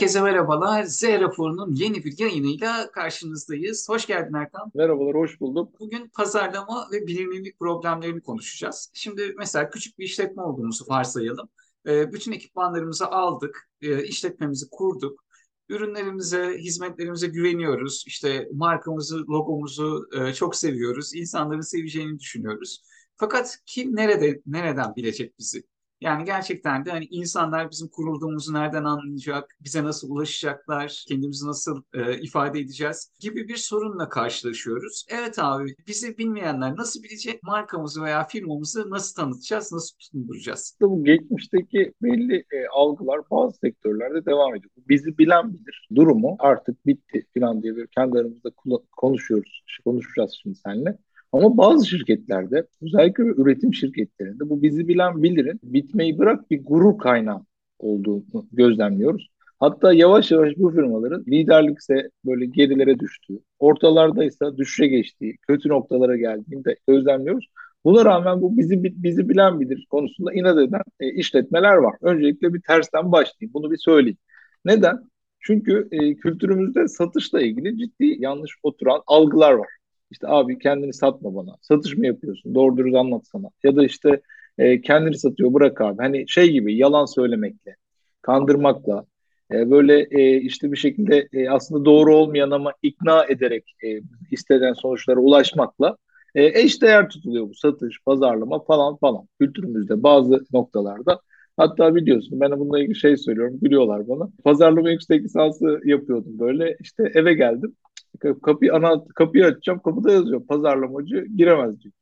Herkese merhabalar. Z raporunun yeni bir yayınıyla karşınızdayız. Hoş geldin Erkan. Merhabalar, hoş bulduk. Bugün pazarlama ve bilinirlik problemlerini konuşacağız. Şimdi mesela küçük bir işletme olduğumuzu varsayalım. Ee, bütün ekipmanlarımızı aldık, e, işletmemizi kurduk. Ürünlerimize, hizmetlerimize güveniyoruz. İşte markamızı, logomuzu e, çok seviyoruz. İnsanların seveceğini düşünüyoruz. Fakat kim nerede, nereden bilecek bizi? Yani gerçekten de hani insanlar bizim kurulduğumuzu nereden anlayacak, bize nasıl ulaşacaklar, kendimizi nasıl e, ifade edeceğiz gibi bir sorunla karşılaşıyoruz. Evet abi, bizi bilmeyenler nasıl bilecek, markamızı veya firmamızı nasıl tanıtacağız, nasıl tutunduracağız? Bu geçmişteki belli e, algılar bazı sektörlerde devam ediyor. Bizi bilen bilir. Durumu artık bitti falan diye bir kendi aramızda konuşuyoruz. Konuşacağız şimdi seninle. Ama bazı şirketlerde özellikle üretim şirketlerinde bu bizi bilen bilirin bitmeyi bırak bir gurur kaynağı olduğunu gözlemliyoruz. Hatta yavaş yavaş bu firmaların liderlikse böyle gerilere düştüğü, ortalardaysa düşüşe geçtiği, kötü noktalara geldiğini de gözlemliyoruz. Buna rağmen bu bizi bizi bilen bilir konusunda inat eden e, işletmeler var. Öncelikle bir tersten başlayayım. Bunu bir söyleyeyim. Neden? Çünkü e, kültürümüzde satışla ilgili ciddi yanlış oturan algılar var. İşte abi kendini satma bana. Satış mı yapıyorsun? Doğru dürüst anlatsana. Ya da işte e, kendini satıyor bırak abi. Hani şey gibi yalan söylemekle, kandırmakla, e, böyle e, işte bir şekilde e, aslında doğru olmayan ama ikna ederek e, istenen sonuçlara ulaşmakla e, eş değer tutuluyor bu satış, pazarlama falan falan kültürümüzde bazı noktalarda. Hatta biliyorsun ben bununla ilgili şey söylüyorum biliyorlar bana. Pazarlama yüksek lisansı yapıyordum böyle işte eve geldim. Kapıyı ana kapıyı açacağım. Kapıda yazıyor pazarlamacı giremez diyor.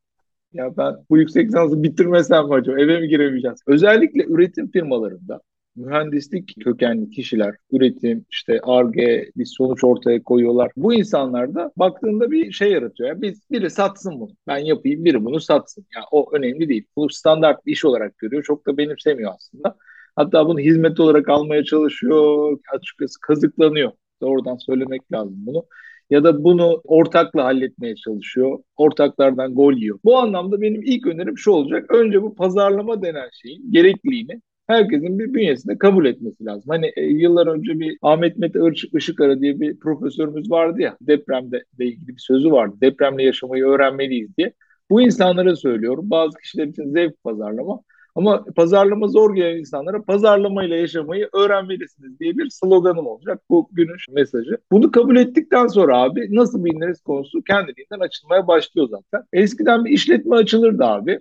Ya ben bu yüksek lisansı bitirmesem mi acaba? Eve mi giremeyeceğiz? Özellikle üretim firmalarında mühendislik kökenli kişiler üretim işte ARGE bir sonuç ortaya koyuyorlar. Bu insanlar da baktığında bir şey yaratıyor. Yani biz biri satsın bunu. Ben yapayım biri bunu satsın. Yani o önemli değil. Bu standart bir iş olarak görüyor. Çok da benimsemiyor aslında. Hatta bunu hizmet olarak almaya çalışıyor. Açıkçası kazıklanıyor. Doğrudan söylemek lazım bunu ya da bunu ortakla halletmeye çalışıyor. Ortaklardan gol yiyor. Bu anlamda benim ilk önerim şu olacak. Önce bu pazarlama denen şeyin gerekliliğini herkesin bir bünyesinde kabul etmesi lazım. Hani e, yıllar önce bir Ahmet Mete Işıkara diye bir profesörümüz vardı ya depremde de ilgili bir sözü vardı. Depremle yaşamayı öğrenmeliyiz diye. Bu insanlara söylüyorum. Bazı kişiler için zevk pazarlama. Ama pazarlama zor gelen insanlara pazarlamayla yaşamayı öğrenmelisiniz diye bir sloganım olacak bu günün mesajı. Bunu kabul ettikten sonra abi nasıl biliniriz konusu kendiliğinden açılmaya başlıyor zaten. Eskiden bir işletme açılırdı abi.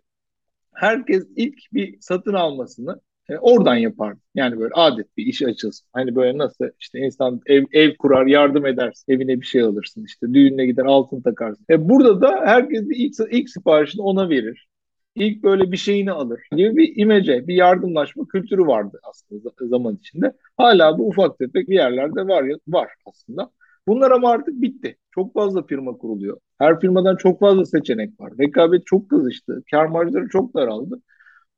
Herkes ilk bir satın almasını e, oradan yapar. Yani böyle adet bir iş açılsın. Hani böyle nasıl işte insan ev, ev kurar, yardım edersin, evine bir şey alırsın. işte düğününe gider altın takarsın. E burada da herkes bir ilk, ilk siparişini ona verir ilk böyle bir şeyini alır gibi bir imece, bir yardımlaşma kültürü vardı aslında zaman içinde. Hala bu ufak tefek bir yerlerde var var aslında. Bunlar ama artık bitti. Çok fazla firma kuruluyor. Her firmadan çok fazla seçenek var. Rekabet çok kızıştı. Kar marjları çok daraldı.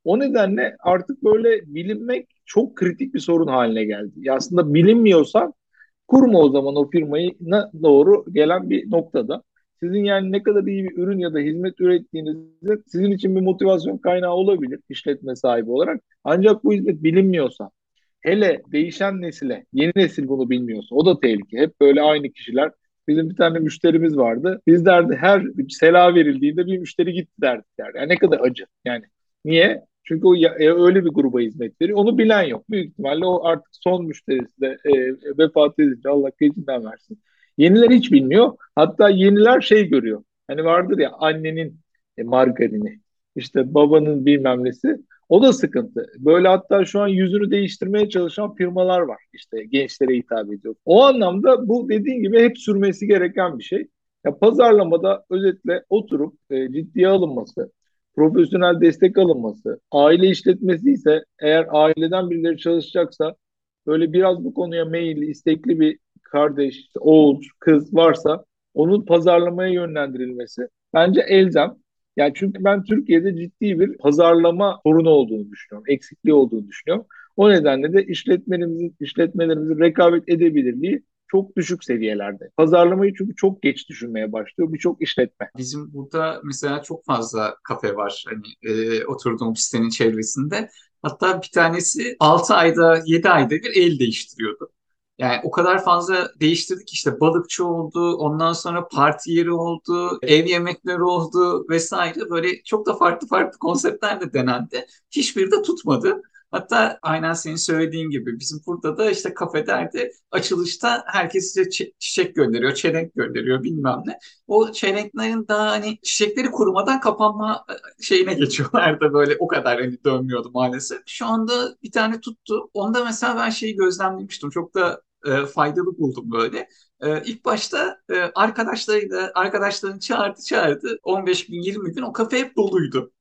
O nedenle artık böyle bilinmek çok kritik bir sorun haline geldi. Ya aslında bilinmiyorsan kurma o zaman o firmayı doğru gelen bir noktada sizin yani ne kadar iyi bir ürün ya da hizmet ürettiğinizde sizin için bir motivasyon kaynağı olabilir işletme sahibi olarak. Ancak bu hizmet bilinmiyorsa, hele değişen nesile, yeni nesil bunu bilmiyorsa o da tehlike. Hep böyle aynı kişiler. Bizim bir tane müşterimiz vardı. Biz derdi her sela verildiğinde bir müşteri gitti derdik derdi. Yani ne kadar acı. Yani niye? Çünkü o ya, e, öyle bir gruba hizmet veriyor. Onu bilen yok. Büyük ihtimalle o artık son müşterisi de e, vefat edince Allah gecinden versin. Yeniler hiç bilmiyor. Hatta yeniler şey görüyor. Hani vardır ya annenin e, margarini, işte babanın bilmem nesi. O da sıkıntı. Böyle hatta şu an yüzünü değiştirmeye çalışan firmalar var. İşte gençlere hitap ediyor. O anlamda bu dediğin gibi hep sürmesi gereken bir şey. Ya pazarlamada özetle oturup e, ciddiye alınması, profesyonel destek alınması, aile işletmesi ise eğer aileden birileri çalışacaksa böyle biraz bu konuya meyilli, istekli bir kardeş, oğul, kız varsa onun pazarlamaya yönlendirilmesi bence elzem. Yani çünkü ben Türkiye'de ciddi bir pazarlama sorunu olduğunu düşünüyorum. Eksikliği olduğunu düşünüyorum. O nedenle de işletmelerimizin, işletmelerimizin rekabet edebilirliği çok düşük seviyelerde. Pazarlamayı çünkü çok geç düşünmeye başlıyor birçok işletme. Bizim burada mesela çok fazla kafe var hani e, oturduğum sitenin çevresinde. Hatta bir tanesi 6 ayda 7 ayda bir el değiştiriyordu. Yani o kadar fazla değiştirdik işte balıkçı oldu, ondan sonra parti yeri oldu, ev yemekleri oldu vesaire. Böyle çok da farklı farklı konseptler de denendi. Hiçbiri de tutmadı. Hatta aynen senin söylediğin gibi bizim burada da işte kafederde açılışta herkes size çiçek gönderiyor, çelenk gönderiyor bilmem ne. O çelenklerin daha hani çiçekleri kurumadan kapanma e, şeyine geçiyorlar da böyle o kadar hani dönmüyordu maalesef. Şu anda bir tane tuttu. Onda mesela ben şeyi gözlemlemiştim. Çok da e, faydalı buldum böyle. E, ilk başta e, arkadaşlarıyla arkadaşlarını çağırdı çağırdı. 15 gün 20 gün o kafe hep doluydu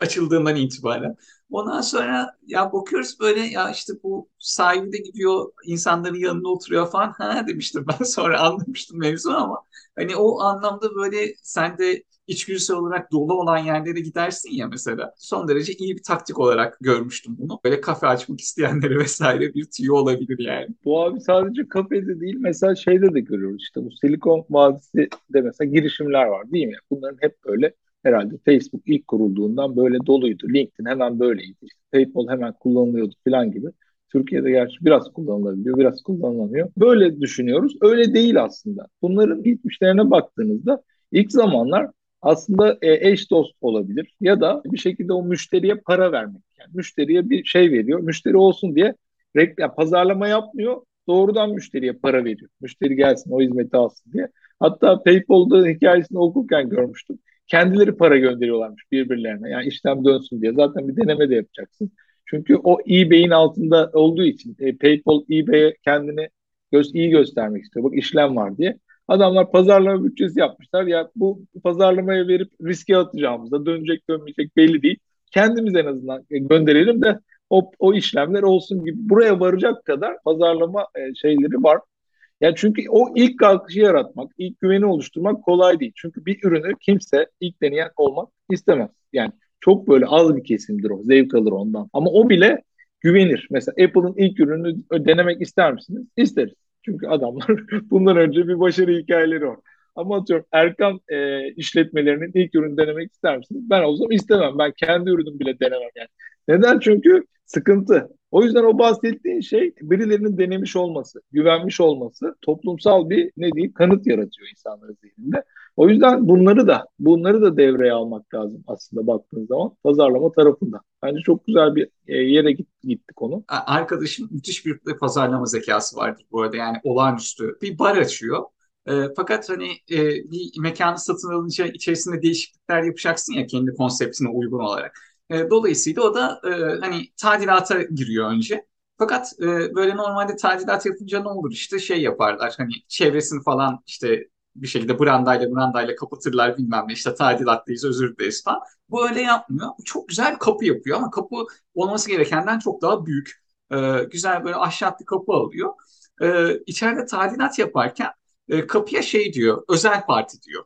açıldığından itibaren. Ondan sonra ya bakıyoruz böyle ya işte bu sahibi de gidiyor insanların yanında oturuyor falan ha demiştim ben sonra anlamıştım mevzu ama hani o anlamda böyle sen de içgüdüsel olarak dolu olan yerlere gidersin ya mesela. Son derece iyi bir taktik olarak görmüştüm bunu. Böyle kafe açmak isteyenlere vesaire bir tüyo olabilir yani. Bu abi sadece kafede değil mesela şeyde de görüyoruz işte bu Silikon Vadisi de mesela girişimler var değil mi? Bunların hep böyle herhalde Facebook ilk kurulduğundan böyle doluydu. LinkedIn hemen böyleydi. PayPal hemen kullanılıyordu falan gibi. Türkiye'de gerçi biraz kullanılabiliyor, biraz kullanılamıyor. Böyle düşünüyoruz. Öyle değil aslında. Bunların geçmişlerine baktığınızda ilk zamanlar aslında e, eş dost olabilir ya da bir şekilde o müşteriye para vermek. Yani müşteriye bir şey veriyor. Müşteri olsun diye reklam, pazarlama yapmıyor. Doğrudan müşteriye para veriyor. Müşteri gelsin o hizmeti alsın diye. Hatta PayPal'da hikayesini okurken görmüştüm kendileri para gönderiyorlarmış birbirlerine. Yani işlem dönsün diye. Zaten bir deneme de yapacaksın. Çünkü o eBay'in altında olduğu için e, PayPal eBay'e kendini göz, iyi göstermek istiyor. Bak işlem var diye. Adamlar pazarlama bütçesi yapmışlar. Ya bu pazarlamaya verip riske atacağımızda dönecek dönmeyecek belli değil. Kendimiz en azından gönderelim de o, o işlemler olsun gibi buraya varacak kadar pazarlama e, şeyleri var. Yani çünkü o ilk kalkışı yaratmak, ilk güveni oluşturmak kolay değil. Çünkü bir ürünü kimse ilk deneyen olmak istemez. Yani çok böyle az bir kesimdir o, zevk alır ondan. Ama o bile güvenir. Mesela Apple'ın ilk ürününü denemek ister misiniz? İsteriz. Çünkü adamlar bundan önce bir başarı hikayeleri var. Ama atıyorum Erkan e, işletmelerinin ilk ürünü denemek ister misiniz? Ben o zaman istemem. Ben kendi ürünüm bile denemem yani. Neden? Çünkü sıkıntı. O yüzden o bahsettiğin şey birilerinin denemiş olması, güvenmiş olması toplumsal bir ne diyeyim kanıt yaratıyor insanların zihninde. O yüzden bunları da bunları da devreye almak lazım aslında baktığın zaman pazarlama tarafında. Bence çok güzel bir e, yere gitti konu. Arkadaşım müthiş bir pazarlama zekası vardır bu arada yani olağanüstü. Bir bar açıyor. E, fakat hani e, bir mekanı satın alınca içerisinde değişiklikler yapacaksın ya kendi konseptine uygun olarak. E, dolayısıyla o da e, hani tadilata giriyor önce. Fakat e, böyle normalde tadilat yapınca ne olur işte şey yaparlar hani çevresini falan işte bir şekilde brandayla brandayla kapatırlar bilmem ne işte tadilattayız özür dileriz falan. Bu öyle yapmıyor. Çok güzel bir kapı yapıyor ama kapı olması gerekenden çok daha büyük. E, güzel böyle ahşap bir kapı alıyor. E, içeride tadilat yaparken e, kapıya şey diyor özel parti diyor.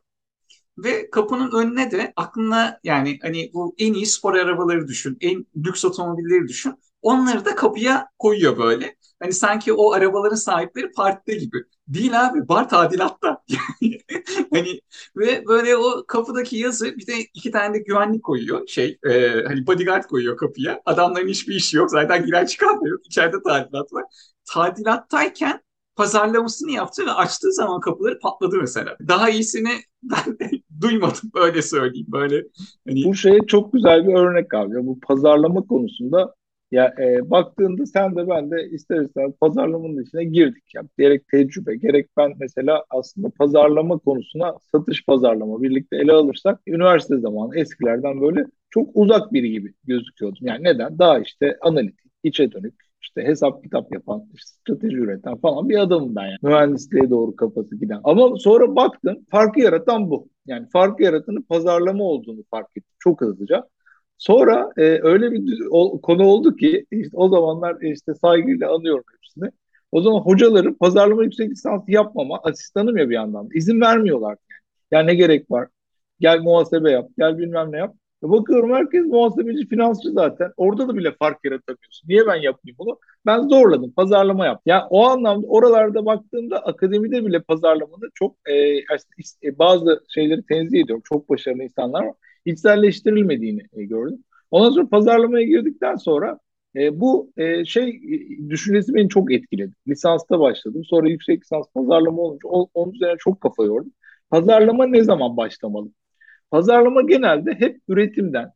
Ve kapının önüne de aklına yani hani bu en iyi spor arabaları düşün, en lüks otomobilleri düşün. Onları da kapıya koyuyor böyle. Hani sanki o arabaların sahipleri partide gibi. Değil abi bar tadilatta. hani ve böyle o kapıdaki yazı bir de iki tane de güvenlik koyuyor. Şey e, hani bodyguard koyuyor kapıya. Adamların hiçbir işi yok. Zaten giren çıkan da yok. İçeride tadilat var. Tadilattayken pazarlamasını yaptı ve açtığı zaman kapıları patladı mesela. Daha iyisini ben duymadım öyle söyleyeyim böyle. Hani... Bu şeye çok güzel bir örnek abi. Bu pazarlama konusunda ya e, baktığında sen de ben de ister istemez pazarlamanın içine girdik. Ya. Gerek tecrübe, gerek ben mesela aslında pazarlama konusuna satış pazarlama birlikte ele alırsak üniversite zamanı eskilerden böyle çok uzak biri gibi gözüküyordum. Yani neden? Daha işte analitik, içe dönük, işte hesap kitap yapan, işte strateji üreten falan bir adamım ben yani. Mühendisliğe doğru kafası giden. Ama sonra baktım farkı yaratan bu. Yani farkı yaratanın pazarlama olduğunu fark ettim çok hızlıca. Sonra e, öyle bir o, konu oldu ki işte o zamanlar işte saygıyla anıyorum hepsini. O zaman hocaları pazarlama yüksek lisansı yapmama asistanım ya bir yandan izin vermiyorlar yani. Ya ne gerek var? Gel muhasebe yap, gel bilmem ne yap. Bakıyorum herkes muhasebeci, finansçı zaten. Orada da bile fark yaratamıyorsun. Niye ben yapayım bunu? Ben zorladım, pazarlama yap. Ya yani o anlamda oralarda baktığımda akademide bile pazarlamanın çok e, e, bazı şeyleri tenzih ediyorum. Çok başarılı insanlar var. İçselleştirilmediğini e, gördüm. Ondan sonra pazarlamaya girdikten sonra E, bu e, şey e, düşüncesi beni çok etkiledi. Lisansta başladım. Sonra yüksek lisans pazarlama olunca onun üzerine çok kafa yordum. Pazarlama ne zaman başlamalı? Pazarlama genelde hep üretimden,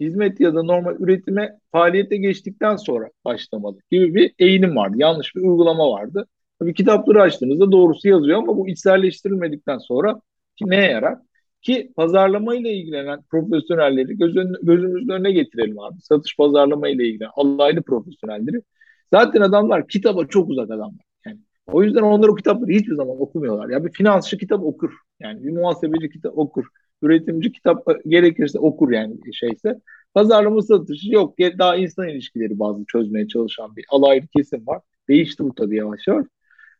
hizmet ya da normal üretime faaliyete geçtikten sonra başlamalı gibi bir eğilim vardı. Yanlış bir uygulama vardı. Tabii kitapları açtığınızda doğrusu yazıyor ama bu içselleştirilmedikten sonra ki neye yarar? Ki pazarlama ile ilgilenen profesyonelleri göz ön, gözümüzün önüne getirelim abi. Satış pazarlama ile ilgilenen alaylı profesyonelleri. Zaten adamlar kitaba çok uzak adamlar. Yani o yüzden onlar o kitapları hiçbir zaman okumuyorlar. Ya bir finansçı kitap okur. Yani bir muhasebeci kitap okur. Üretimci kitap gerekirse okur yani şeyse. Pazarlama satışı yok. Daha insan ilişkileri bazı çözmeye çalışan bir alaylı kesim var. Değişti bu tabii yavaş yavaş.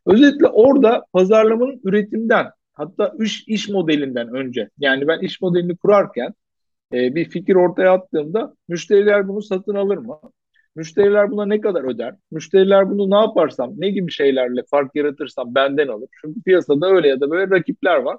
Özetle orada pazarlamanın üretimden hatta iş, iş modelinden önce yani ben iş modelini kurarken e, bir fikir ortaya attığımda müşteriler bunu satın alır mı? Müşteriler buna ne kadar öder? Müşteriler bunu ne yaparsam, ne gibi şeylerle fark yaratırsam benden alır. Çünkü piyasada öyle ya da böyle rakipler var.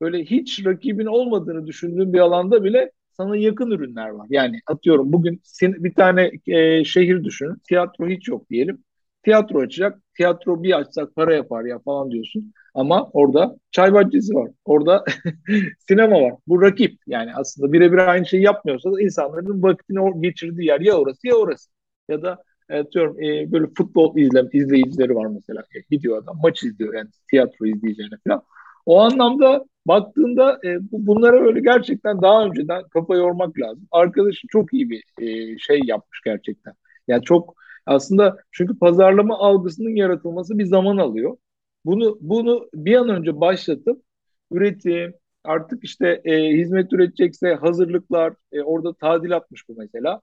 Böyle hiç rakibin olmadığını düşündüğün bir alanda bile sana yakın ürünler var. Yani atıyorum bugün bir tane e, şehir düşünün. Tiyatro hiç yok diyelim. Tiyatro açacak. Tiyatro bir açsak para yapar ya falan diyorsun. Ama orada çay bahçesi var. Orada sinema var. Bu rakip. Yani aslında birebir aynı şeyi yapmıyorsa da insanların vaktini geçirdiği yer ya orası ya orası. Ya da atıyorum e, böyle futbol izlem izleyicileri var mesela. E, gidiyor adam maç izliyor yani tiyatro izleyeceğine falan. O anlamda baktığında e, bu, bunlara böyle gerçekten daha önceden kafa yormak lazım. Arkadaşım çok iyi bir e, şey yapmış gerçekten. Yani çok aslında çünkü pazarlama algısının yaratılması bir zaman alıyor. Bunu bunu bir an önce başlatıp üretim, artık işte e, hizmet üretecekse hazırlıklar, e, orada tadilatmış bu mesela.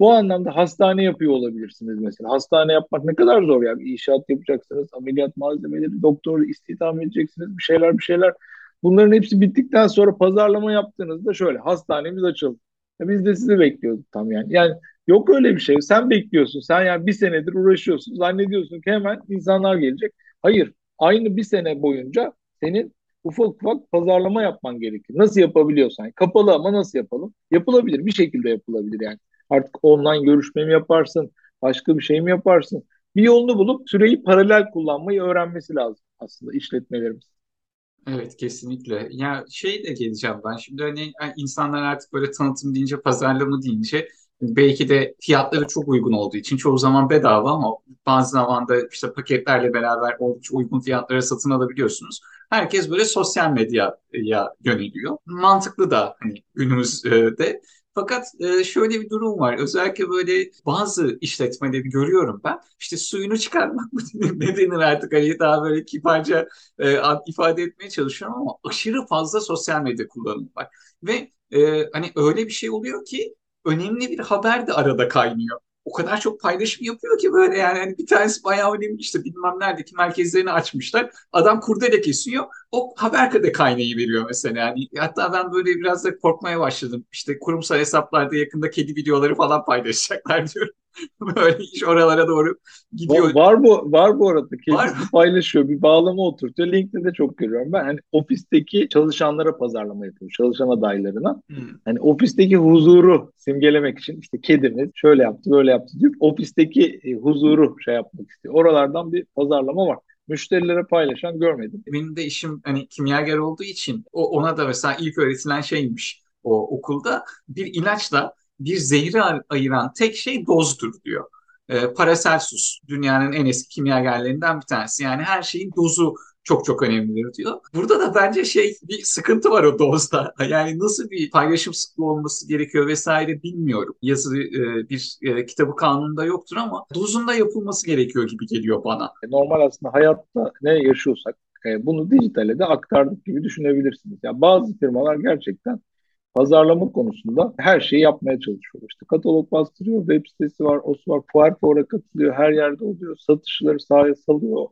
Bu anlamda hastane yapıyor olabilirsiniz mesela. Hastane yapmak ne kadar zor yani. İnşaat yapacaksınız, ameliyat malzemeleri, doktoru istihdam edeceksiniz, bir şeyler bir şeyler. Bunların hepsi bittikten sonra pazarlama yaptığınızda şöyle hastanemiz açıldı. Biz de sizi bekliyorduk tam yani. Yani yok öyle bir şey. Sen bekliyorsun. Sen yani bir senedir uğraşıyorsun. Zannediyorsun ki hemen insanlar gelecek. Hayır. Aynı bir sene boyunca senin ufak ufak pazarlama yapman gerekir. Nasıl yapabiliyorsan. Kapalı ama nasıl yapalım? Yapılabilir. Bir şekilde yapılabilir yani. Artık online görüşme mi yaparsın? Başka bir şey mi yaparsın? Bir yolunu bulup süreyi paralel kullanmayı öğrenmesi lazım aslında işletmelerimiz. Evet kesinlikle. Ya şey de geleceğim ben. Şimdi hani insanlar artık böyle tanıtım deyince, pazarlama deyince belki de fiyatları çok uygun olduğu için çoğu zaman bedava ama bazı zamanda işte paketlerle beraber oldukça uygun fiyatlara satın alabiliyorsunuz. Herkes böyle sosyal medyaya yöneliyor. Mantıklı da hani günümüzde. Fakat e, şöyle bir durum var. Özellikle böyle bazı işletmeleri görüyorum ben. İşte suyunu çıkarmak mı ne denir artık hani daha böyle kibarca e, ifade etmeye çalışıyorum ama aşırı fazla sosyal medya kullanımı var. Ve e, hani öyle bir şey oluyor ki önemli bir haber de arada kaynıyor o kadar çok paylaşım yapıyor ki böyle yani hani bir tanesi bayağı önemli işte bilmem neredeki merkezlerini açmışlar. Adam kurdele kesiyor. O haber de kaynayı veriyor mesela. Yani hatta ben böyle biraz da korkmaya başladım. İşte kurumsal hesaplarda yakında kedi videoları falan paylaşacaklar diyorum. Böyle iş oralara doğru gidiyor. Var, var bu var bu arada. Kendisi paylaşıyor. Bir bağlama oturtuyor. LinkedIn'de çok görüyorum ben. Hani ofisteki çalışanlara pazarlama yapıyor. Çalışan adaylarına. Hmm. Hani ofisteki huzuru simgelemek için işte kedimiz şöyle yaptı böyle yaptı diyor. Ofisteki e, huzuru şey yapmak istiyor. Oralardan bir pazarlama var müşterilere paylaşan görmedim. Benim de işim hani kimyager olduğu için o ona da mesela ilk öğretilen şeymiş o okulda bir ilaçla bir zehri ayıran tek şey dozdur diyor. E, Paracelsus dünyanın en eski kimyagerlerinden bir tanesi. Yani her şeyin dozu çok çok önemlidir diyor. Burada da bence şey bir sıkıntı var o dozda. Yani nasıl bir paylaşım sıklığı olması gerekiyor vesaire bilmiyorum. Yazı e, bir e, kitabı kanununda yoktur ama dozunda yapılması gerekiyor gibi geliyor bana. Normal aslında hayatta ne yaşıyorsak e, bunu dijitale de aktardık gibi düşünebilirsiniz. Yani bazı firmalar gerçekten pazarlama konusunda her şeyi yapmaya çalışıyor. İşte katalog bastırıyor, web sitesi var, o var, fuar fuara katılıyor, her yerde oluyor, satışları sahaya salıyor.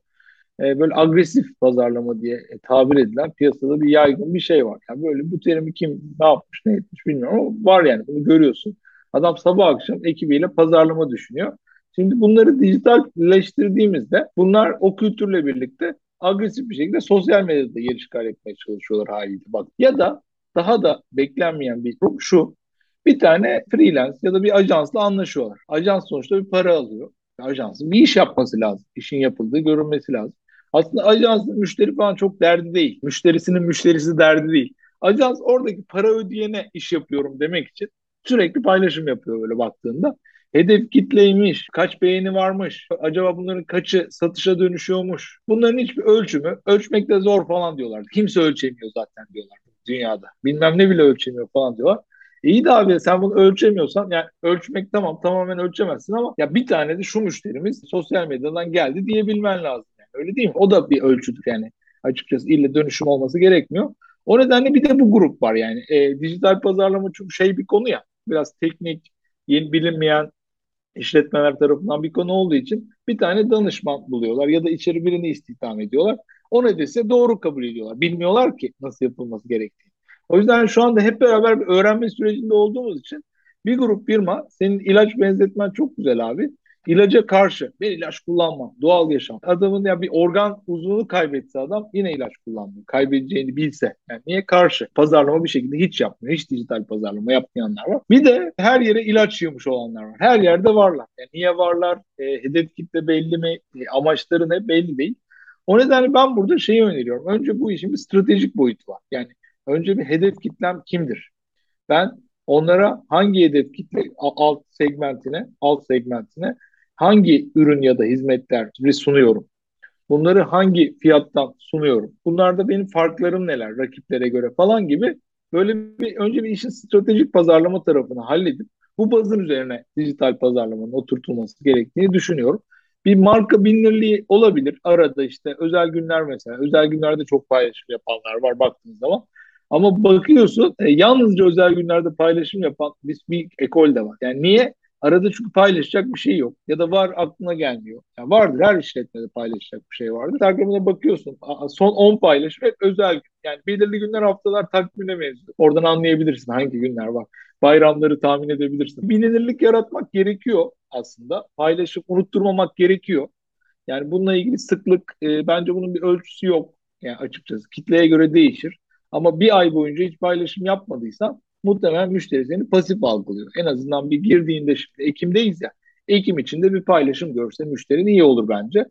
Ee, böyle agresif pazarlama diye e, tabir edilen piyasada bir yaygın bir şey var. Yani böyle bu terimi kim ne yapmış, ne etmiş bilmiyorum ama var yani bunu görüyorsun. Adam sabah akşam ekibiyle pazarlama düşünüyor. Şimdi bunları dijitalleştirdiğimizde bunlar o kültürle birlikte agresif bir şekilde sosyal medyada yer işgal etmeye çalışıyorlar haliyle. Bak ya da daha da beklenmeyen bir durum şu. Bir tane freelance ya da bir ajansla anlaşıyorlar. Ajans sonuçta bir para alıyor. Ajansın bir iş yapması lazım. İşin yapıldığı görünmesi lazım. Aslında ajansın müşteri falan çok derdi değil. Müşterisinin müşterisi derdi değil. Ajans oradaki para ödeyene iş yapıyorum demek için sürekli paylaşım yapıyor böyle baktığında. Hedef kitleymiş, kaç beğeni varmış, acaba bunların kaçı satışa dönüşüyormuş. Bunların hiçbir ölçümü, ölçmek de zor falan diyorlar. Kimse ölçemiyor zaten diyorlar dünyada. Bilmem ne bile ölçemiyor falan diyorlar. İyi de abi sen bunu ölçemiyorsan yani ölçmek tamam tamamen ölçemezsin ama ya bir tane de şu müşterimiz sosyal medyadan geldi diyebilmen lazım. Yani. Öyle değil mi? O da bir ölçüdür yani. Açıkçası ille dönüşüm olması gerekmiyor. O nedenle bir de bu grup var yani. E, dijital pazarlama çok şey bir konu ya. Biraz teknik, yeni bilinmeyen işletmeler tarafından bir konu olduğu için bir tane danışman buluyorlar ya da içeri birini istihdam ediyorlar. O nedense doğru kabul ediyorlar. Bilmiyorlar ki nasıl yapılması gerektiğini. O yüzden şu anda hep beraber bir öğrenme sürecinde olduğumuz için bir grup firma senin ilaç benzetmen çok güzel abi ilaca karşı ben ilaç kullanmam, doğal yaşam. Adamın ya bir organ uzunluğunu kaybetse adam yine ilaç kullanmıyor. Kaybedeceğini bilse. Yani niye karşı? Pazarlama bir şekilde hiç yapmıyor. Hiç dijital pazarlama yapmayanlar var. Bir de her yere ilaç yiyormuş olanlar var. Her yerde varlar. Yani niye varlar? E, hedef kitle belli mi? E, amaçları ne? Belli değil. O nedenle ben burada şeyi öneriyorum. Önce bu işin bir stratejik boyutu var. Yani önce bir hedef kitlem kimdir? Ben onlara hangi hedef kitle alt segmentine, alt segmentine hangi ürün ya da hizmetleri sunuyorum? Bunları hangi fiyattan sunuyorum? Bunlarda benim farklarım neler rakiplere göre falan gibi böyle bir önce bir işin stratejik pazarlama tarafını halledip bu bazın üzerine dijital pazarlamanın oturtulması gerektiğini düşünüyorum. Bir marka bilinirliği olabilir. Arada işte özel günler mesela. Özel günlerde çok paylaşım yapanlar var baktığınız zaman. Ama bakıyorsun e, yalnızca özel günlerde paylaşım yapan bir, bir ekol de var. Yani niye? Arada çünkü paylaşacak bir şey yok. Ya da var aklına gelmiyor. Yani vardır her işletmede paylaşacak bir şey vardır. Instagram'ına bakıyorsun. Son 10 paylaşım hep özel gün. Yani belirli günler haftalar takvimine benziyor. Oradan anlayabilirsin hangi günler var. Bayramları tahmin edebilirsin. Bilinirlik yaratmak gerekiyor aslında. Paylaşıp unutturmamak gerekiyor. Yani bununla ilgili sıklık e, bence bunun bir ölçüsü yok. Yani açıkçası kitleye göre değişir. Ama bir ay boyunca hiç paylaşım yapmadıysan muhtemelen müşteri seni pasif algılıyor. En azından bir girdiğinde şimdi Ekim'deyiz ya. Ekim içinde bir paylaşım görse müşterin iyi olur bence.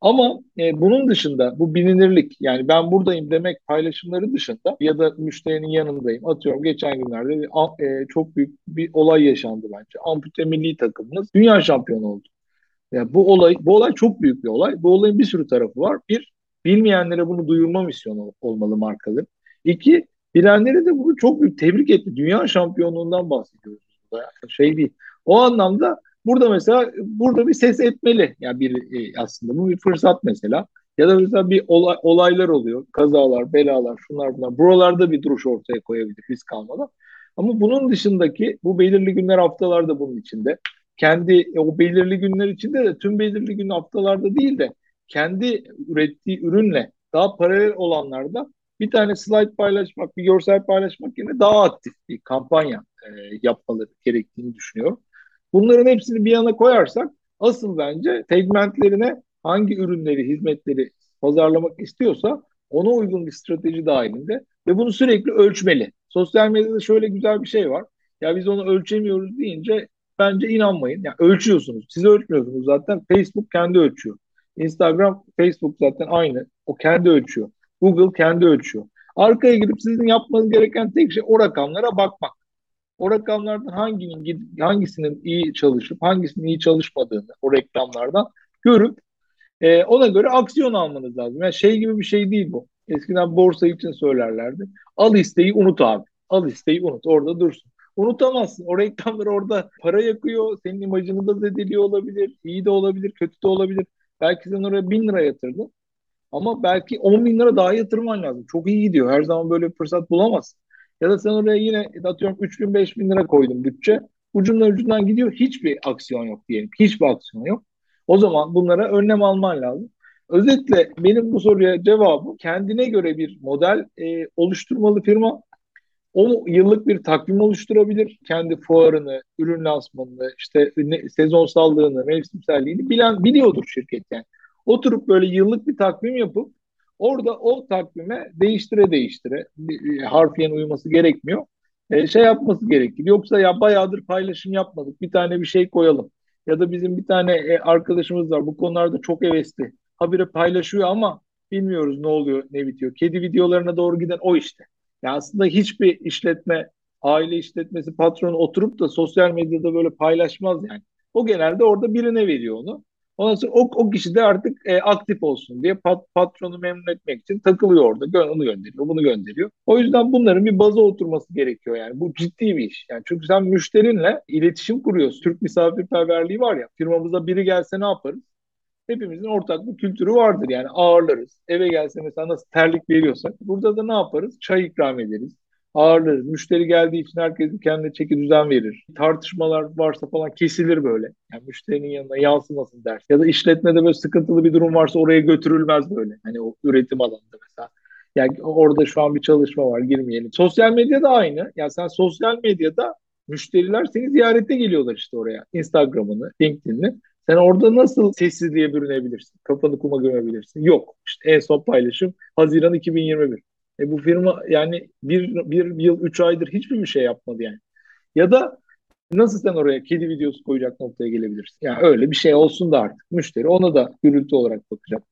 Ama e, bunun dışında bu bilinirlik yani ben buradayım demek paylaşımları dışında ya da müşterinin yanındayım. Atıyorum geçen günlerde bir, e, çok büyük bir olay yaşandı bence. Ampute milli takımımız dünya şampiyonu oldu. Yani bu olay bu olay çok büyük bir olay. Bu olayın bir sürü tarafı var. Bir, bilmeyenlere bunu duyurma misyonu olmalı markaların. İki, Bilenleri de bunu çok büyük tebrik etti. Dünya şampiyonluğundan bahsediyoruz. Burada. Şey değil. O anlamda burada mesela burada bir ses etmeli. Yani bir e, aslında bu bir fırsat mesela. Ya da mesela bir olay, olaylar oluyor. Kazalar, belalar, şunlar bunlar. Buralarda bir duruş ortaya koyabilir risk almadan. Ama bunun dışındaki bu belirli günler haftalarda bunun içinde. Kendi e, o belirli günler içinde de tüm belirli gün haftalarda değil de kendi ürettiği ürünle daha paralel olanlarda bir tane slide paylaşmak, bir görsel paylaşmak yerine daha aktif bir kampanya e, yapmaları gerektiğini düşünüyorum. Bunların hepsini bir yana koyarsak asıl bence segmentlerine hangi ürünleri, hizmetleri pazarlamak istiyorsa ona uygun bir strateji dahilinde ve bunu sürekli ölçmeli. Sosyal medyada şöyle güzel bir şey var. Ya biz onu ölçemiyoruz deyince bence inanmayın. Yani ölçüyorsunuz. Siz ölçmüyorsunuz zaten. Facebook kendi ölçüyor. Instagram, Facebook zaten aynı. O kendi ölçüyor. Google kendi ölçüyor. Arkaya girip sizin yapmanız gereken tek şey o rakamlara bakmak. O rakamlardan hanginin hangisinin iyi çalışıp hangisinin iyi çalışmadığını o reklamlardan görüp e, ona göre aksiyon almanız lazım. Yani şey gibi bir şey değil bu. Eskiden borsa için söylerlerdi. Al isteği unut abi. Al isteği unut. Orada dursun. Unutamazsın. O reklamlar orada para yakıyor. Senin imajını da zedeliyor olabilir. İyi de olabilir, kötü de olabilir. Belki sen oraya bin lira yatırdın. Ama belki 10 bin lira daha yatırman lazım. Çok iyi gidiyor. Her zaman böyle bir fırsat bulamazsın. Ya da sen oraya yine atıyorum 3 bin 5 bin lira koydun bütçe. Ucundan ucundan gidiyor. Hiçbir aksiyon yok diyelim. Hiçbir aksiyon yok. O zaman bunlara önlem alman lazım. Özetle benim bu soruya cevabım kendine göre bir model e, oluşturmalı firma. O yıllık bir takvim oluşturabilir. Kendi fuarını, ürün lansmanını, işte sezonsallığını, mevsimselliğini bilen biliyordur şirket yani. Oturup böyle yıllık bir takvim yapıp orada o takvime değiştire değiştire harfiyen uyması gerekmiyor. e, şey yapması gerekir. Yoksa ya bayağıdır paylaşım yapmadık. Bir tane bir şey koyalım. Ya da bizim bir tane e, arkadaşımız var. Bu konularda çok hevesli. Habire paylaşıyor ama bilmiyoruz ne oluyor, ne bitiyor. Kedi videolarına doğru giden o işte. Ya aslında hiçbir işletme, aile işletmesi patronu oturup da sosyal medyada böyle paylaşmaz yani. O genelde orada birine veriyor onu. Ondan sonra o, o kişi de artık e, aktif olsun diye pat, patronu memnun etmek için takılıyor orada. Onu gönderiyor, bunu gönderiyor. O yüzden bunların bir baza oturması gerekiyor yani. Bu ciddi bir iş. Yani çünkü sen müşterinle iletişim kuruyorsun. Türk misafirperverliği var ya. Firmamıza biri gelse ne yaparız? Hepimizin ortak bir kültürü vardır yani ağırlarız. Eve gelse mesela nasıl terlik veriyorsak burada da ne yaparız? Çay ikram ederiz ağırlarız. Müşteri geldiği için herkes kendine çeki düzen verir. Tartışmalar varsa falan kesilir böyle. Yani müşterinin yanına yansımasın der. Ya da işletmede böyle sıkıntılı bir durum varsa oraya götürülmez böyle. Hani o üretim alanında mesela. Yani orada şu an bir çalışma var girmeyelim. Sosyal medya da aynı. Yani sen sosyal medyada müşteriler seni ziyarete geliyorlar işte oraya. Instagram'ını, LinkedIn'ini. Sen orada nasıl sessizliğe bürünebilirsin? Kafanı kuma gömebilirsin? Yok. İşte en son paylaşım Haziran 2021. E bu firma yani bir, bir yıl, üç aydır hiçbir bir şey yapmadı yani. Ya da nasıl sen oraya kedi videosu koyacak noktaya gelebilirsin? Yani öyle bir şey olsun da artık müşteri ona da gürültü olarak bakacak.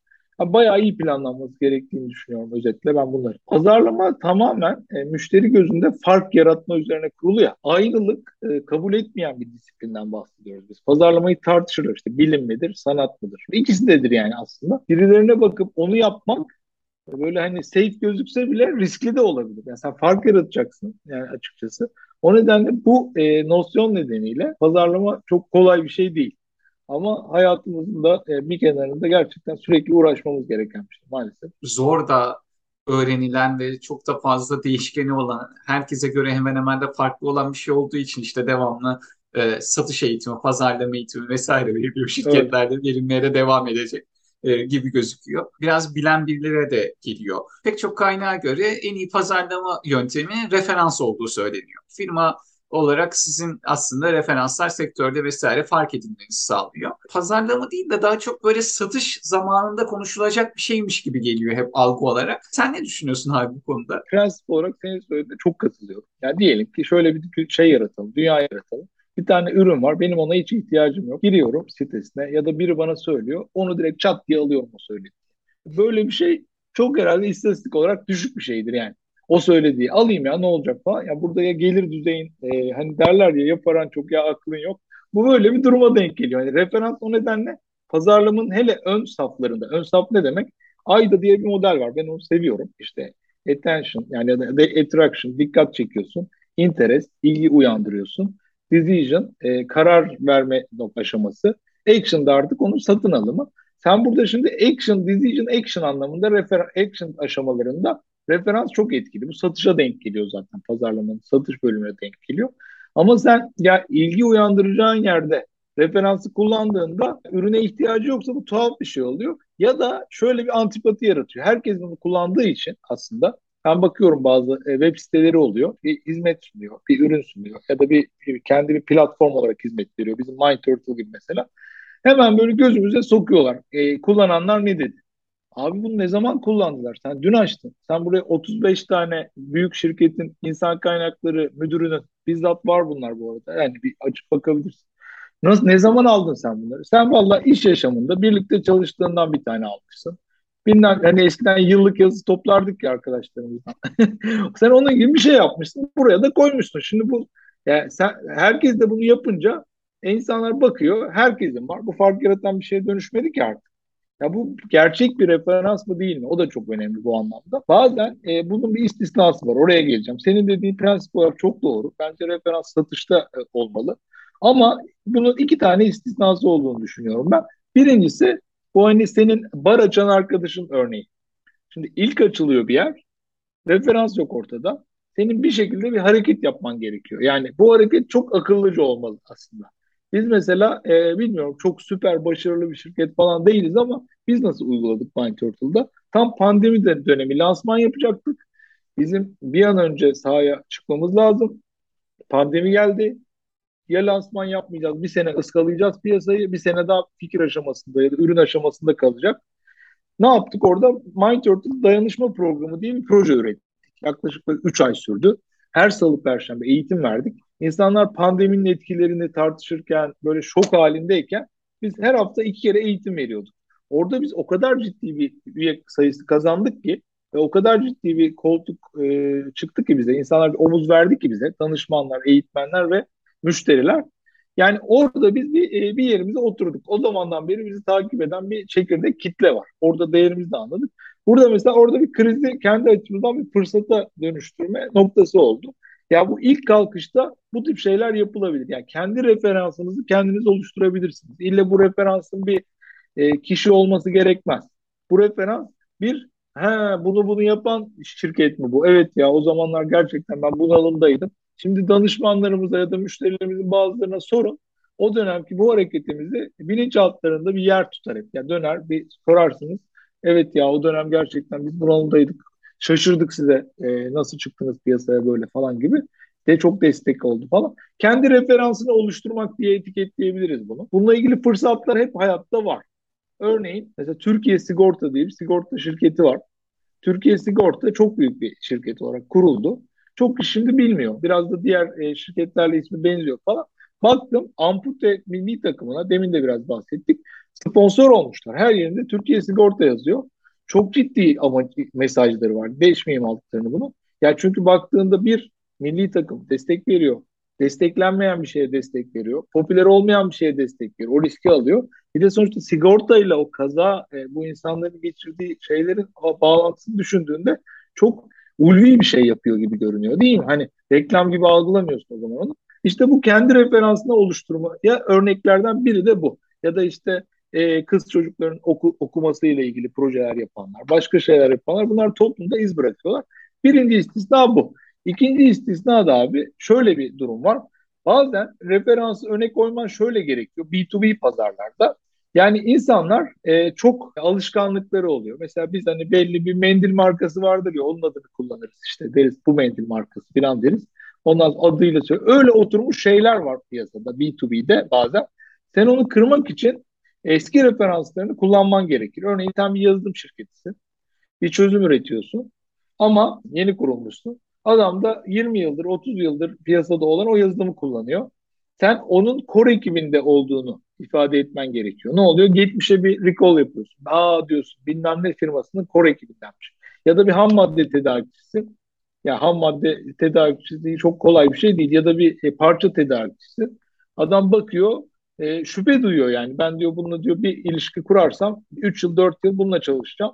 Yani bayağı iyi planlanması gerektiğini düşünüyorum özetle ben bunları. Pazarlama tamamen e, müşteri gözünde fark yaratma üzerine kurulu ya. Ayrılık e, kabul etmeyen bir disiplinden bahsediyoruz biz. Pazarlamayı tartışırlar işte bilim midir, sanat mıdır? İkisi dedir yani aslında. Birilerine bakıp onu yapmak böyle hani safe gözükse bile riskli de olabilir. Yani sen fark yaratacaksın yani açıkçası. O nedenle bu e, nosyon nedeniyle pazarlama çok kolay bir şey değil. Ama hayatımızın da e, bir kenarında gerçekten sürekli uğraşmamız gereken bir şey maalesef. Zor da öğrenilen ve çok da fazla değişkeni olan, herkese göre hemen hemen de farklı olan bir şey olduğu için işte devamlı e, satış eğitimi, pazarlama eğitimi vesaire veriliyor şirketlerde evet. verilmeye de devam edecek e, gibi gözüküyor. Biraz bilen birilere de geliyor. Pek çok kaynağa göre en iyi pazarlama yöntemi referans olduğu söyleniyor. Firma olarak sizin aslında referanslar sektörde vesaire fark edilmenizi sağlıyor. Pazarlama değil de daha çok böyle satış zamanında konuşulacak bir şeymiş gibi geliyor hep algı olarak. Sen ne düşünüyorsun abi bu konuda? Prensip olarak senin söylediğine çok katılıyorum. Yani diyelim ki şöyle bir şey yaratalım, dünya yaratalım. Bir tane ürün var. Benim ona hiç ihtiyacım yok. Giriyorum sitesine ya da biri bana söylüyor. Onu direkt çat diye alıyorum o söylediği. Böyle bir şey çok herhalde istatistik olarak düşük bir şeydir yani. O söylediği alayım ya ne olacak falan. Ya burada ya gelir düzeyin e, hani derler ya ya paran çok ya aklın yok. Bu böyle bir duruma denk geliyor. Yani referans o nedenle pazarlamanın hele ön saflarında. Ön saf ne demek? AYDA diye bir model var. Ben onu seviyorum. İşte attention yani attraction, dikkat çekiyorsun. Interest, ilgi uyandırıyorsun decision, e, karar verme aşaması. Action da artık onun satın alımı. Sen burada şimdi action, decision, action anlamında refer action aşamalarında referans çok etkili. Bu satışa denk geliyor zaten pazarlamanın satış bölümüne denk geliyor. Ama sen ya ilgi uyandıracağın yerde referansı kullandığında ürüne ihtiyacı yoksa bu tuhaf bir şey oluyor. Ya da şöyle bir antipati yaratıyor. Herkes bunu kullandığı için aslında ben bakıyorum bazı e, web siteleri oluyor. Bir hizmet sunuyor, bir ürün sunuyor ya da bir, bir kendi bir platform olarak hizmet veriyor. Bizim MyTurtle gibi mesela. Hemen böyle gözümüze sokuyorlar. E, kullananlar ne dedi? Abi bunu ne zaman kullandılar? Sen dün açtın. Sen buraya 35 tane büyük şirketin insan kaynakları müdürünün bizzat var bunlar bu arada. Yani bir açıp bakabilirsin. Nasıl, ne zaman aldın sen bunları? Sen valla iş yaşamında birlikte çalıştığından bir tane almışsın. Bilmem hani eskiden yıllık yazı toplardık ya arkadaşlarımızdan. sen onun gibi bir şey yapmışsın. Buraya da koymuşsun. Şimdi bu yani sen herkes de bunu yapınca insanlar bakıyor. Herkesin var. Bu fark yaratan bir şeye dönüşmedi ki artık. Ya bu gerçek bir referans mı değil mi? O da çok önemli bu anlamda. Bazen e, bunun bir istisnası var. Oraya geleceğim. Senin dediğin prensip olarak çok doğru. Bence referans satışta e, olmalı. Ama bunun iki tane istisnası olduğunu düşünüyorum ben. Birincisi bu hani senin bar açan arkadaşın örneği. Şimdi ilk açılıyor bir yer. Referans yok ortada. Senin bir şekilde bir hareket yapman gerekiyor. Yani bu hareket çok akıllıca olmalı aslında. Biz mesela e, bilmiyorum çok süper başarılı bir şirket falan değiliz ama biz nasıl uyguladık MindTurtle'da? Tam pandemi dönemi lansman yapacaktık. Bizim bir an önce sahaya çıkmamız lazım. Pandemi geldi ya lansman yapmayacağız, bir sene ıskalayacağız piyasayı, bir sene daha fikir aşamasında ya da ürün aşamasında kalacak. Ne yaptık orada? MindTurtle dayanışma programı diye bir proje ürettik. Yaklaşık 3 ay sürdü. Her salı perşembe eğitim verdik. İnsanlar pandeminin etkilerini tartışırken böyle şok halindeyken biz her hafta iki kere eğitim veriyorduk. Orada biz o kadar ciddi bir üye sayısı kazandık ki ve o kadar ciddi bir koltuk e, çıktı ki bize. İnsanlar omuz verdi ki bize. Danışmanlar, eğitmenler ve müşteriler. Yani orada biz bir, e, bir yerimize oturduk. O zamandan beri bizi takip eden bir çekirdek kitle var. Orada değerimizi de anladık. Burada mesela orada bir krizi kendi açımızdan bir fırsata dönüştürme noktası oldu. Ya bu ilk kalkışta bu tip şeyler yapılabilir. Yani kendi referansınızı kendiniz oluşturabilirsiniz. İlle bu referansın bir e, kişi olması gerekmez. Bu referans bir he, bunu bunu yapan şirket mi bu? Evet ya o zamanlar gerçekten ben bunalımdaydım. Şimdi danışmanlarımıza ya da müşterilerimizin bazılarına sorun. O dönemki bu hareketimizi bilinçaltlarında bir yer tutar hep. Yani döner bir sorarsınız. Evet ya o dönem gerçekten biz bunalımdaydık. Şaşırdık size e, nasıl çıktınız piyasaya böyle falan gibi. De çok destek oldu falan. Kendi referansını oluşturmak diye etiketleyebiliriz bunu. Bununla ilgili fırsatlar hep hayatta var. Örneğin mesela Türkiye Sigorta diye bir sigorta şirketi var. Türkiye Sigorta çok büyük bir şirket olarak kuruldu. Çok şimdi bilmiyor. Biraz da diğer e, şirketlerle ismi benziyor falan. Baktım Ampute milli takımına demin de biraz bahsettik. Sponsor olmuşlar. Her yerinde Türkiye Sigorta yazıyor. Çok ciddi ama mesajları var. Değişmeyeyim altlarını bunu. Ya çünkü baktığında bir milli takım destek veriyor. Desteklenmeyen bir şeye destek veriyor. Popüler olmayan bir şeye destek veriyor. O riski alıyor. Bir de sonuçta sigortayla o kaza e, bu insanların geçirdiği şeylerin bağlantısını düşündüğünde çok ulvi bir şey yapıyor gibi görünüyor değil mi? Hani reklam gibi algılamıyorsun o zaman onu. İşte bu kendi referansını oluşturma ya örneklerden biri de bu. Ya da işte e, kız çocukların oku, okuması ile ilgili projeler yapanlar, başka şeyler yapanlar bunlar toplumda iz bırakıyorlar. Birinci istisna bu. İkinci istisna da abi şöyle bir durum var. Bazen referansı öne koyman şöyle gerekiyor. B2B pazarlarda yani insanlar e, çok alışkanlıkları oluyor. Mesela biz hani belli bir mendil markası vardır ya onun adını kullanırız işte deriz bu mendil markası falan deriz. Ondan adıyla söylüyor. Öyle oturmuş şeyler var piyasada B2B'de bazen. Sen onu kırmak için eski referanslarını kullanman gerekir. Örneğin sen bir yazılım şirketisin. Bir çözüm üretiyorsun. Ama yeni kurulmuşsun. Adam da 20 yıldır, 30 yıldır piyasada olan o yazılımı kullanıyor. Sen onun core ekibinde olduğunu ifade etmen gerekiyor. Ne oluyor? Geçmişe bir recall yapıyorsun. Aa diyorsun bilmem ne firmasının core ekibindenmiş. Ya da bir ham madde tedarikçisi. Ya ham madde tedarikçisi çok kolay bir şey değil. Ya da bir e, parça tedarikçisi. Adam bakıyor e, şüphe duyuyor yani. Ben diyor bununla diyor bir ilişki kurarsam 3 yıl 4 yıl bununla çalışacağım.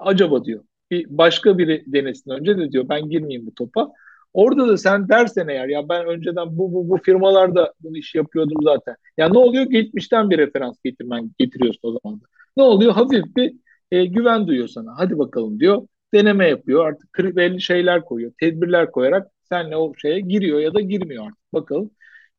Acaba diyor. Bir başka biri denesin önce de diyor ben girmeyeyim bu topa. Orada da sen dersen eğer ya ben önceden bu bu bu firmalarda bunu iş yapıyordum zaten. Ya ne oluyor? Geçmişten bir referans getirmen getiriyorsun o zaman da. Ne oluyor? Hafif bir e, güven duyuyor sana. Hadi bakalım diyor. Deneme yapıyor. Artık belli şeyler koyuyor. Tedbirler koyarak senle o şeye giriyor ya da girmiyor artık. Bakalım.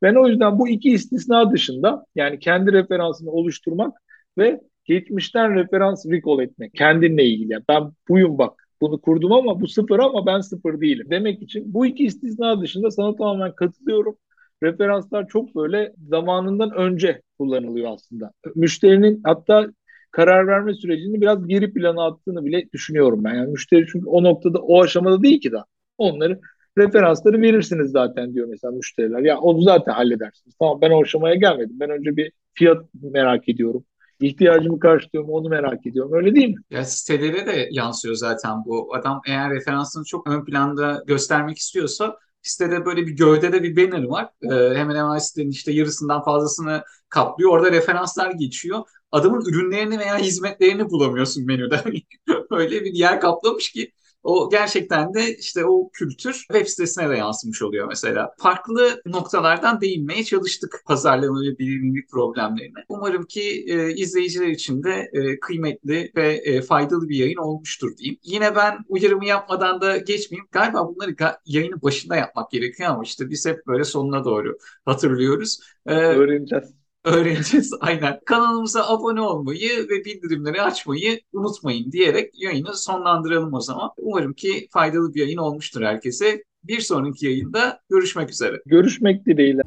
Ben o yüzden bu iki istisna dışında yani kendi referansını oluşturmak ve geçmişten referans recall etmek kendinle ilgili. Ben buyum bak bunu kurdum ama bu sıfır ama ben sıfır değilim demek için bu iki istisna dışında sana tamamen katılıyorum. Referanslar çok böyle zamanından önce kullanılıyor aslında. Müşterinin hatta karar verme sürecini biraz geri plana attığını bile düşünüyorum ben. Yani müşteri çünkü o noktada o aşamada değil ki daha. Onları referansları verirsiniz zaten diyor mesela müşteriler. Ya onu zaten halledersiniz. Tamam ben o aşamaya gelmedim. Ben önce bir fiyat merak ediyorum ihtiyacımı karşılıyorum onu merak ediyorum. Öyle değil mi? Ya sitelere de yansıyor zaten bu. Adam eğer referansını çok ön planda göstermek istiyorsa sitede böyle bir gövdede bir banner var. Ee, hemen hemen sitenin işte yarısından fazlasını kaplıyor. Orada referanslar geçiyor. Adamın ürünlerini veya hizmetlerini bulamıyorsun menüde. Öyle bir yer kaplamış ki o gerçekten de işte o kültür web sitesine de yansımış oluyor mesela. Farklı noktalardan değinmeye çalıştık pazarlama ve bilinirlik problemlerine. Umarım ki e, izleyiciler için de e, kıymetli ve e, faydalı bir yayın olmuştur diyeyim. Yine ben uyarımı yapmadan da geçmeyeyim. Galiba bunları ga- yayının başında yapmak gerekiyor ama işte biz hep böyle sonuna doğru hatırlıyoruz. Ee, Öğreneceğiz öğreneceğiz. Aynen. Kanalımıza abone olmayı ve bildirimleri açmayı unutmayın diyerek yayını sonlandıralım o zaman. Umarım ki faydalı bir yayın olmuştur herkese. Bir sonraki yayında görüşmek üzere. Görüşmek dileğiyle.